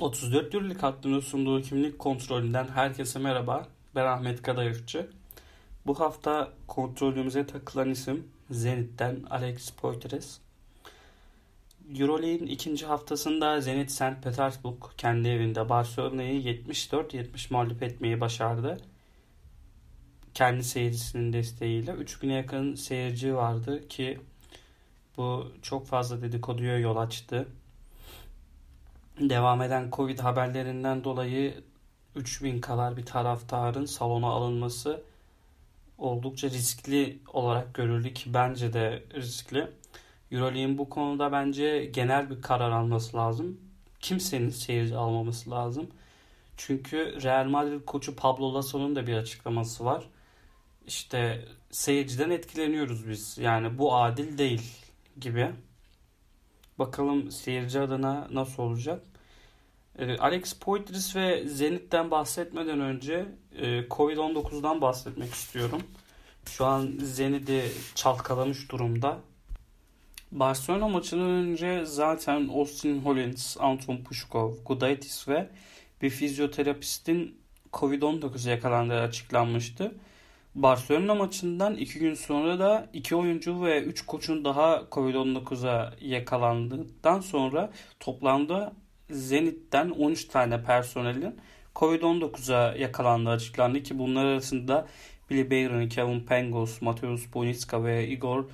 34 Euroleague hattının sunduğu kimlik kontrolünden herkese merhaba. Ben Ahmet Kadayıfçı. Bu hafta kontrolümüze takılan isim Zenit'ten Alex Poitres. Euroleague'in ikinci haftasında Zenit St. Petersburg kendi evinde Barcelona'yı 74-70 mağlup etmeyi başardı. Kendi seyircisinin desteğiyle 3000'e yakın seyirci vardı ki bu çok fazla dedikoduya yol açtı devam eden Covid haberlerinden dolayı 3000 kadar bir taraftarın salona alınması oldukça riskli olarak görüldü ki bence de riskli. Euroleague'in bu konuda bence genel bir karar alması lazım. Kimsenin seyirci almaması lazım. Çünkü Real Madrid koçu Pablo Lasso'nun da bir açıklaması var. İşte seyirciden etkileniyoruz biz. Yani bu adil değil gibi. Bakalım seyirci adına nasıl olacak. Ee, Alex Poitras ve Zenit'ten bahsetmeden önce e, Covid-19'dan bahsetmek istiyorum. Şu an Zenit'i çalkalamış durumda. Barcelona maçından önce zaten Austin Hollins, Anton Pushkov, Gudaitis ve bir fizyoterapistin Covid-19'a yakalandığı açıklanmıştı. Barcelona maçından iki gün sonra da iki oyuncu ve üç koçun daha Covid-19'a yakalandıktan sonra toplamda Zenit'ten 13 tane personelin Covid-19'a yakalandığı açıklandı ki bunlar arasında Billy Bayron, Kevin Pangos, Mateusz Bonitska ve Igor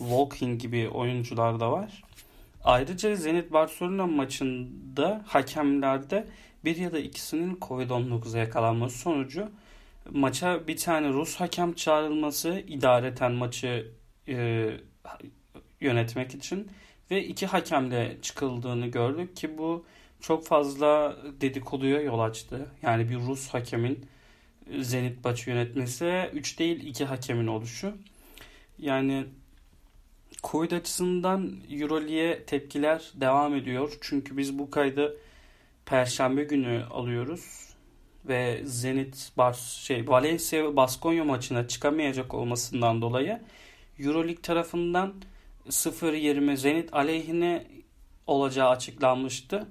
Volkin gibi oyuncular da var. Ayrıca Zenit Barcelona maçında hakemlerde bir ya da ikisinin Covid-19'a yakalanması sonucu maça bir tane Rus hakem çağrılması idareten maçı e, yönetmek için ve iki hakemle çıkıldığını gördük ki bu çok fazla dedikoduya yol açtı. Yani bir Rus hakemin Zenit maçı yönetmesi 3 değil 2 hakemin oluşu. Yani Covid açısından Euroleague'e tepkiler devam ediyor. Çünkü biz bu kaydı Perşembe günü alıyoruz ve Zenit Bar şey Valencia ve Baskonya maçına çıkamayacak olmasından dolayı EuroLeague tarafından 0-20 Zenit aleyhine olacağı açıklanmıştı.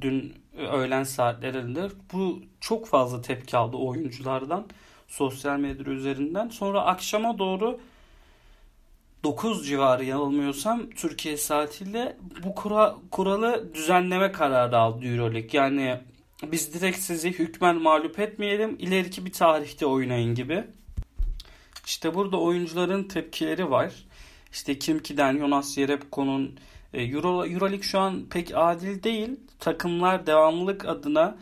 Dün öğlen saatlerinde. Bu çok fazla tepki aldı oyunculardan sosyal medya üzerinden. Sonra akşama doğru 9 civarı yanılmıyorsam Türkiye saatiyle bu kura, kuralı düzenleme kararı aldı Euroleague. Yani biz direkt sizi hükmen mağlup etmeyelim. ileriki bir tarihte oynayın gibi. İşte burada oyuncuların tepkileri var. İşte Kimki'den Jonas Jerebko'nun e, Euro, Euroleague şu an pek adil değil. Takımlar devamlılık adına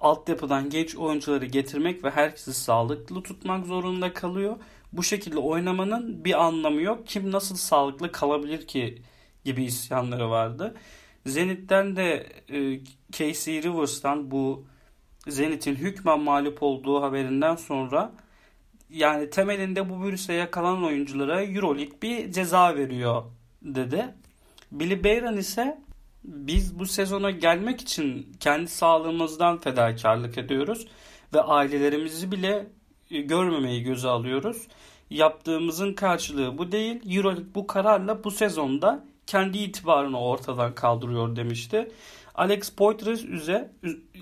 altyapıdan genç oyuncuları getirmek ve herkesi sağlıklı tutmak zorunda kalıyor. Bu şekilde oynamanın bir anlamı yok. Kim nasıl sağlıklı kalabilir ki gibi isyanları vardı. Zenit'ten de e, Casey Rivers'tan bu Zenit'in hükmen mağlup olduğu haberinden sonra yani temelinde bu virüse yakalanan oyunculara Euroleague bir ceza veriyor dedi. Billy Bayron ise biz bu sezona gelmek için kendi sağlığımızdan fedakarlık ediyoruz ve ailelerimizi bile e, görmemeyi göze alıyoruz. Yaptığımızın karşılığı bu değil. Euroleague bu kararla bu sezonda kendi itibarını ortadan kaldırıyor demişti. Alex Poitras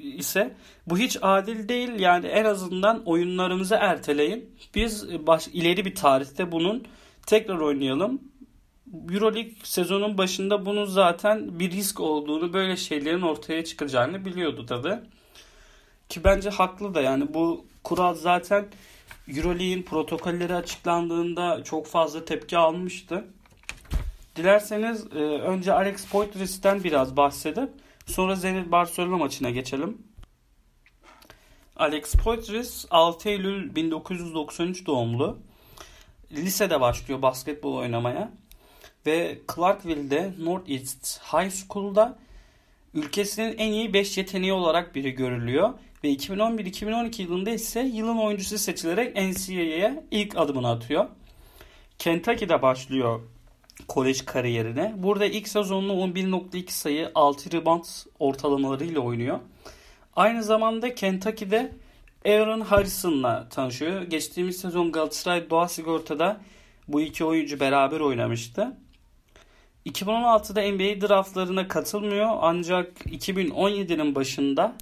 ise bu hiç adil değil yani en azından oyunlarımızı erteleyin. Biz baş, ileri bir tarihte bunun tekrar oynayalım. Euroleague sezonun başında bunun zaten bir risk olduğunu böyle şeylerin ortaya çıkacağını biliyordu tabi. Ki bence haklı da yani bu kural zaten Euroleague'in protokolleri açıklandığında çok fazla tepki almıştı. Dilerseniz e, önce Alex Poitras'ten biraz bahsedip sonra Zenit Barcelona maçına geçelim. Alex Poitras 6 Eylül 1993 doğumlu. Lisede başlıyor basketbol oynamaya. Ve Clarkville'de Northeast High School'da ülkesinin en iyi 5 yeteneği olarak biri görülüyor. Ve 2011-2012 yılında ise yılın oyuncusu seçilerek NCAA'ye ilk adımını atıyor. Kentucky'de başlıyor kolej kariyerine. Burada ilk sezonunu 11.2 sayı 6 rebound ortalamalarıyla oynuyor. Aynı zamanda Kentucky'de Aaron Harrison'la tanışıyor. Geçtiğimiz sezon Galatasaray Doğa Sigorta'da bu iki oyuncu beraber oynamıştı. 2016'da NBA draftlarına katılmıyor ancak 2017'nin başında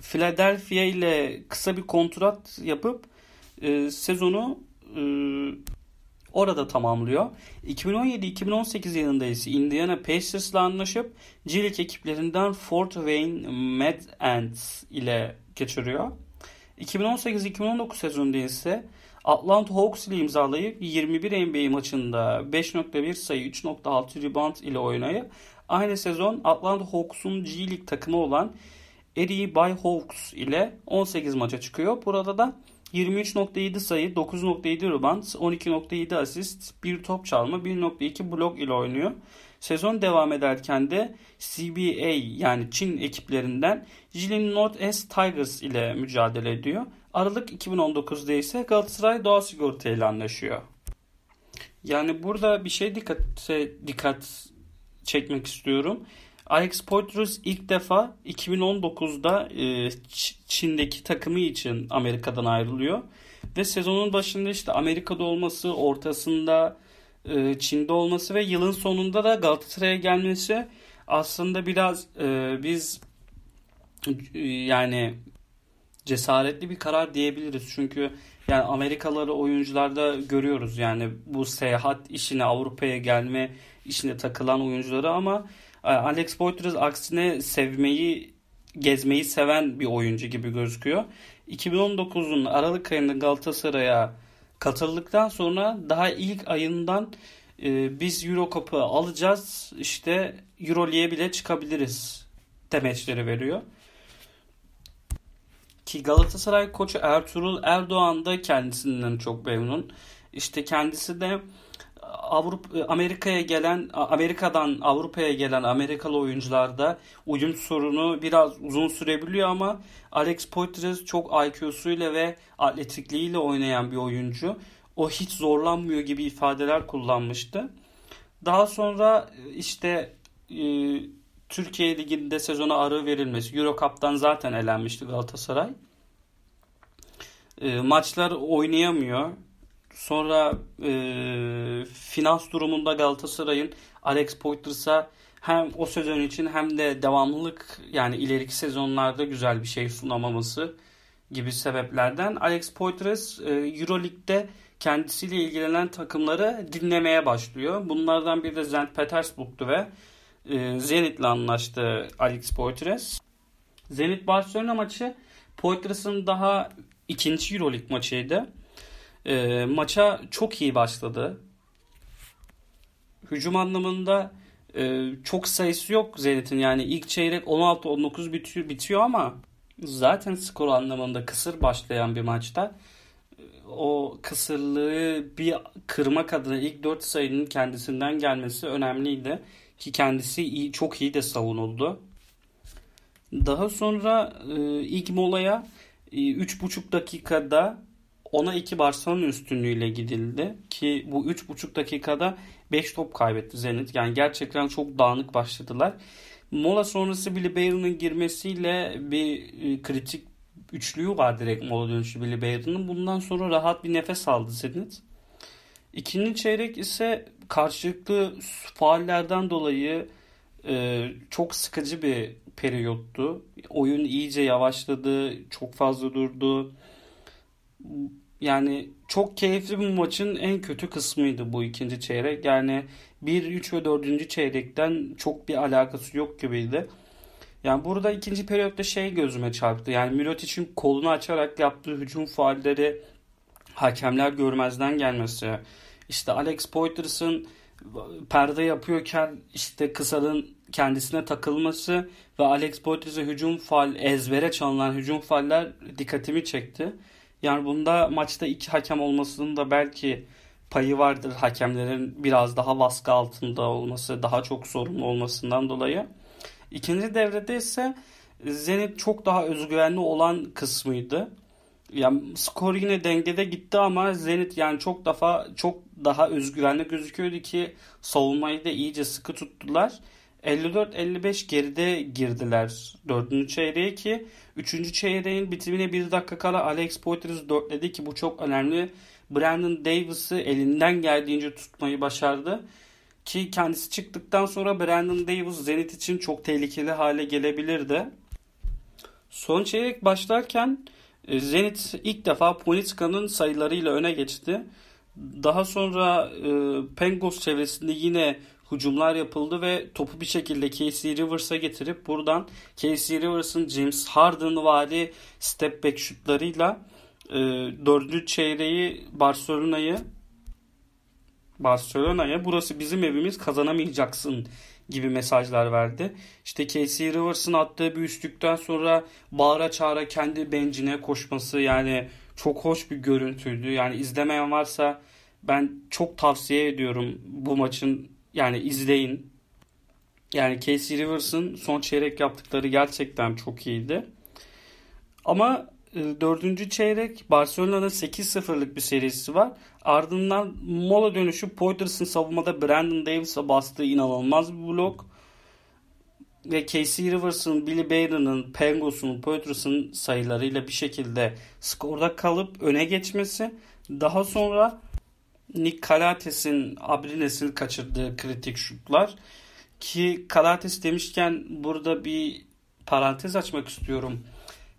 Philadelphia ile kısa bir kontrat yapıp e, sezonu e, orada tamamlıyor. 2017-2018 yılında ise Indiana Pacers'la anlaşıp League ekiplerinden Fort Wayne Mad Ants ile geçiriyor. 2018-2019 sezonunda ise Atlanta Hawks ile imzalayıp 21 NBA maçında 5.1 sayı 3.6 rebound ile oynayıp aynı sezon Atlanta Hawks'un G League takımı olan Erie Bay Hawks ile 18 maça çıkıyor. Burada da 23.7 sayı, 9.7 rebound, 12.7 asist, 1 top çalma, 1.2 blok ile oynuyor. Sezon devam ederken de CBA yani Çin ekiplerinden Jilin North-Est Tigers ile mücadele ediyor. Aralık 2019'da ise Galatasaray Doğa Sigorta ile anlaşıyor. Yani burada bir şey dikkat dikkat çekmek istiyorum. Alex Poitras ilk defa 2019'da e, Çin'deki takımı için Amerika'dan ayrılıyor. Ve sezonun başında işte Amerika'da olması, ortasında e, Çin'de olması ve yılın sonunda da Galatasaray'a gelmesi aslında biraz e, biz yani cesaretli bir karar diyebiliriz. Çünkü yani Amerikalı oyuncularda görüyoruz yani bu seyahat işine Avrupa'ya gelme işine takılan oyuncuları ama e, Alex Poitras aksine sevmeyi gezmeyi seven bir oyuncu gibi gözüküyor. 2019'un Aralık ayında Galatasaray'a katıldıktan sonra daha ilk ayından e, biz Euro Cup'ı alacağız işte Euroleague'e bile çıkabiliriz demeçleri veriyor. Ki Galatasaray koçu Ertuğrul Erdoğan da kendisinden çok memnun. İşte kendisi de Avrupa Amerika'ya gelen Amerika'dan Avrupa'ya gelen Amerikalı oyuncularda uyum sorunu biraz uzun sürebiliyor ama Alex Poitras çok IQ'suyla ve atletikliğiyle oynayan bir oyuncu. O hiç zorlanmıyor gibi ifadeler kullanmıştı. Daha sonra işte e, Türkiye Ligi'nde sezona ara verilmesi. Euro Cup'tan zaten elenmişti Galatasaray. E, maçlar oynayamıyor. Sonra e, finans durumunda Galatasaray'ın Alex Poitras'a hem o sezon için hem de devamlılık yani ileriki sezonlarda güzel bir şey sunamaması gibi sebeplerden Alex Poitras e, Euroleague'de kendisiyle ilgilenen takımları dinlemeye başlıyor. Bunlardan biri de Zenit Petersburg'tu ve e, Zenit'le anlaştı Alex Poitras. Zenit Barcelona maçı Poitras'ın daha ikinci Euroleague maçıydı. E, maça çok iyi başladı. Hücum anlamında e, çok sayısı yok Zenit'in. Yani ilk çeyrek 16-19 bitiyor, bitiyor ama zaten skor anlamında kısır başlayan bir maçta o kısırlığı bir kırmak adına ilk 4 sayının kendisinden gelmesi önemliydi. Ki kendisi iyi, çok iyi de savunuldu. Daha sonra e, ilk molaya e, 3,5 dakikada ona 2 Barcelona üstünlüğüyle gidildi. Ki bu 3,5 dakikada 5 top kaybetti Zenit. Yani gerçekten çok dağınık başladılar. Mola sonrası Billy Bayron'un girmesiyle bir e, kritik üçlüyü var direkt mola dönüşü Billy Bayron'un. Bundan sonra rahat bir nefes aldı Zenit. İkinci çeyrek ise karşılıklı faallerden dolayı e, çok sıkıcı bir periyottu. Oyun iyice yavaşladı, çok fazla durdu. Yani çok keyifli bir maçın en kötü kısmıydı bu ikinci çeyrek. Yani 1, 3 ve 4. çeyrekten çok bir alakası yok gibiydi. Yani burada ikinci periyotta şey gözüme çarptı. Yani Mirotic'in kolunu açarak yaptığı hücum faalleri hakemler görmezden gelmesi. İşte Alex Poitras'ın perde yapıyorken işte kısalın kendisine takılması ve Alex Poitras'a hücum faal ezbere çalınan hücum faaller dikkatimi çekti. Yani bunda maçta iki hakem olmasının da belki payı vardır hakemlerin biraz daha baskı altında olması, daha çok sorumlu olmasından dolayı. İkinci devrede ise Zenit çok daha özgüvenli olan kısmıydı. Yani skor yine dengede gitti ama Zenit yani çok defa çok daha özgüvenli gözüküyordu ki savunmayı da iyice sıkı tuttular. 54-55 geride girdiler 4. çeyreğe ki 3. çeyreğin bitimine 1 dakika kala Alex Poitras dörtledi ki bu çok önemli. Brandon Davis'ı elinden geldiğince tutmayı başardı. Ki kendisi çıktıktan sonra Brandon Davis Zenit için çok tehlikeli hale gelebilirdi. Son çeyrek başlarken Zenit ilk defa Ponitka'nın sayılarıyla öne geçti. Daha sonra e, Pengos çevresinde yine hücumlar yapıldı ve topu bir şekilde Casey Rivers'a getirip buradan Casey Rivers'ın James Harden vari step back şutlarıyla e, dördüncü çeyreği Barcelona'yı Barcelona'ya burası bizim evimiz kazanamayacaksın gibi mesajlar verdi. İşte Casey Rivers'ın attığı bir üçlükten sonra bağıra çağıra kendi bencine koşması yani çok hoş bir görüntüydü. Yani izlemeyen varsa ben çok tavsiye ediyorum bu maçın yani izleyin. Yani Casey Rivers'ın son çeyrek yaptıkları gerçekten çok iyiydi. Ama dördüncü çeyrek Barcelona'nın 8-0'lık bir serisi var. Ardından mola dönüşü Poiters'ın savunmada Brandon Davis'a bastığı inanılmaz bir blok. Ve Casey Rivers'ın, Billy Barron'ın, Pengos'un, Poiters'ın sayılarıyla bir şekilde skorda kalıp öne geçmesi. Daha sonra Nick Calates'in Abrines'in kaçırdığı kritik şutlar. Ki Calates demişken burada bir parantez açmak istiyorum.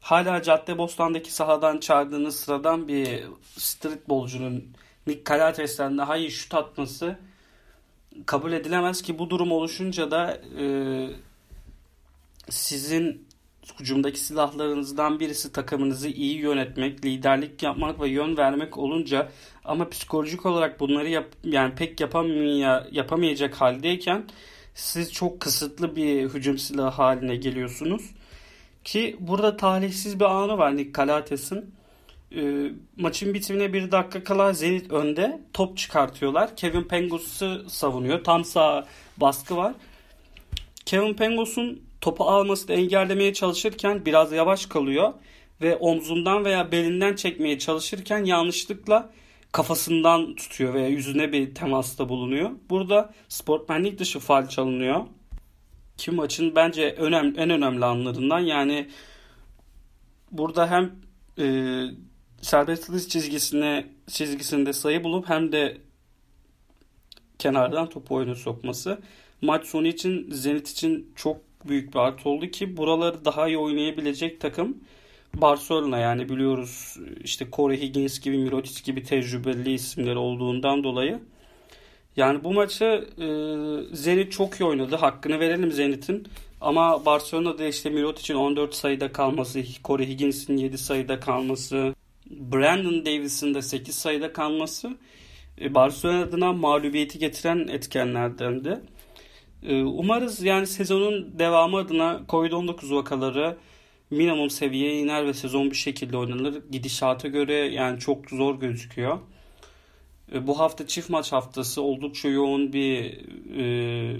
Hala Caddebostan'daki sahadan çağırdığınız sıradan bir streetbolcunun Nick Calates'ten daha iyi şut atması kabul edilemez ki bu durum oluşunca da e, sizin hücumdaki silahlarınızdan birisi takımınızı iyi yönetmek, liderlik yapmak ve yön vermek olunca ama psikolojik olarak bunları yap, yani pek yapamaya, yapamayacak haldeyken siz çok kısıtlı bir hücum silahı haline geliyorsunuz. Ki burada talihsiz bir anı var Nick Calates'in. E, maçın bitimine bir dakika kala Zenit önde. Top çıkartıyorlar. Kevin Pangos'u savunuyor. Tam sağ baskı var. Kevin Pangos'un topu almasını engellemeye çalışırken biraz yavaş kalıyor ve omzundan veya belinden çekmeye çalışırken yanlışlıkla kafasından tutuyor veya yüzüne bir temasta bulunuyor. Burada sportmenlik dışı faal çalınıyor. Ki maçın bence önem, en önemli anlarından yani burada hem e, serbest çizgisine çizgisinde sayı bulup hem de kenardan topu oyuna sokması maç sonu için Zenit için çok büyük bir artı oldu ki buraları daha iyi oynayabilecek takım Barcelona yani biliyoruz işte Corey Higgins gibi Mirotic gibi tecrübeli isimler olduğundan dolayı. Yani bu maçı e, Zenit çok iyi oynadı. Hakkını verelim Zenit'in. Ama Barcelona'da işte Mirotic'in 14 sayıda kalması, Corey Higgins'in 7 sayıda kalması, Brandon Davis'in de 8 sayıda kalması e, Barcelona adına mağlubiyeti getiren etkenlerdendi. E, umarız yani sezonun devamı adına Covid-19 vakaları minimum seviyeye iner ve sezon bir şekilde oynanır. Gidişata göre yani çok zor gözüküyor. Bu hafta çift maç haftası oldukça yoğun bir e,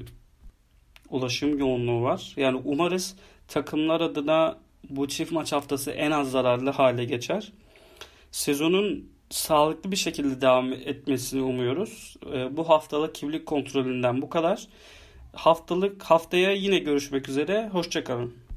ulaşım yoğunluğu var. Yani umarız takımlar adına bu çift maç haftası en az zararlı hale geçer. Sezonun sağlıklı bir şekilde devam etmesini umuyoruz. E, bu haftalık kimlik kontrolünden bu kadar. Haftalık haftaya yine görüşmek üzere. Hoşçakalın.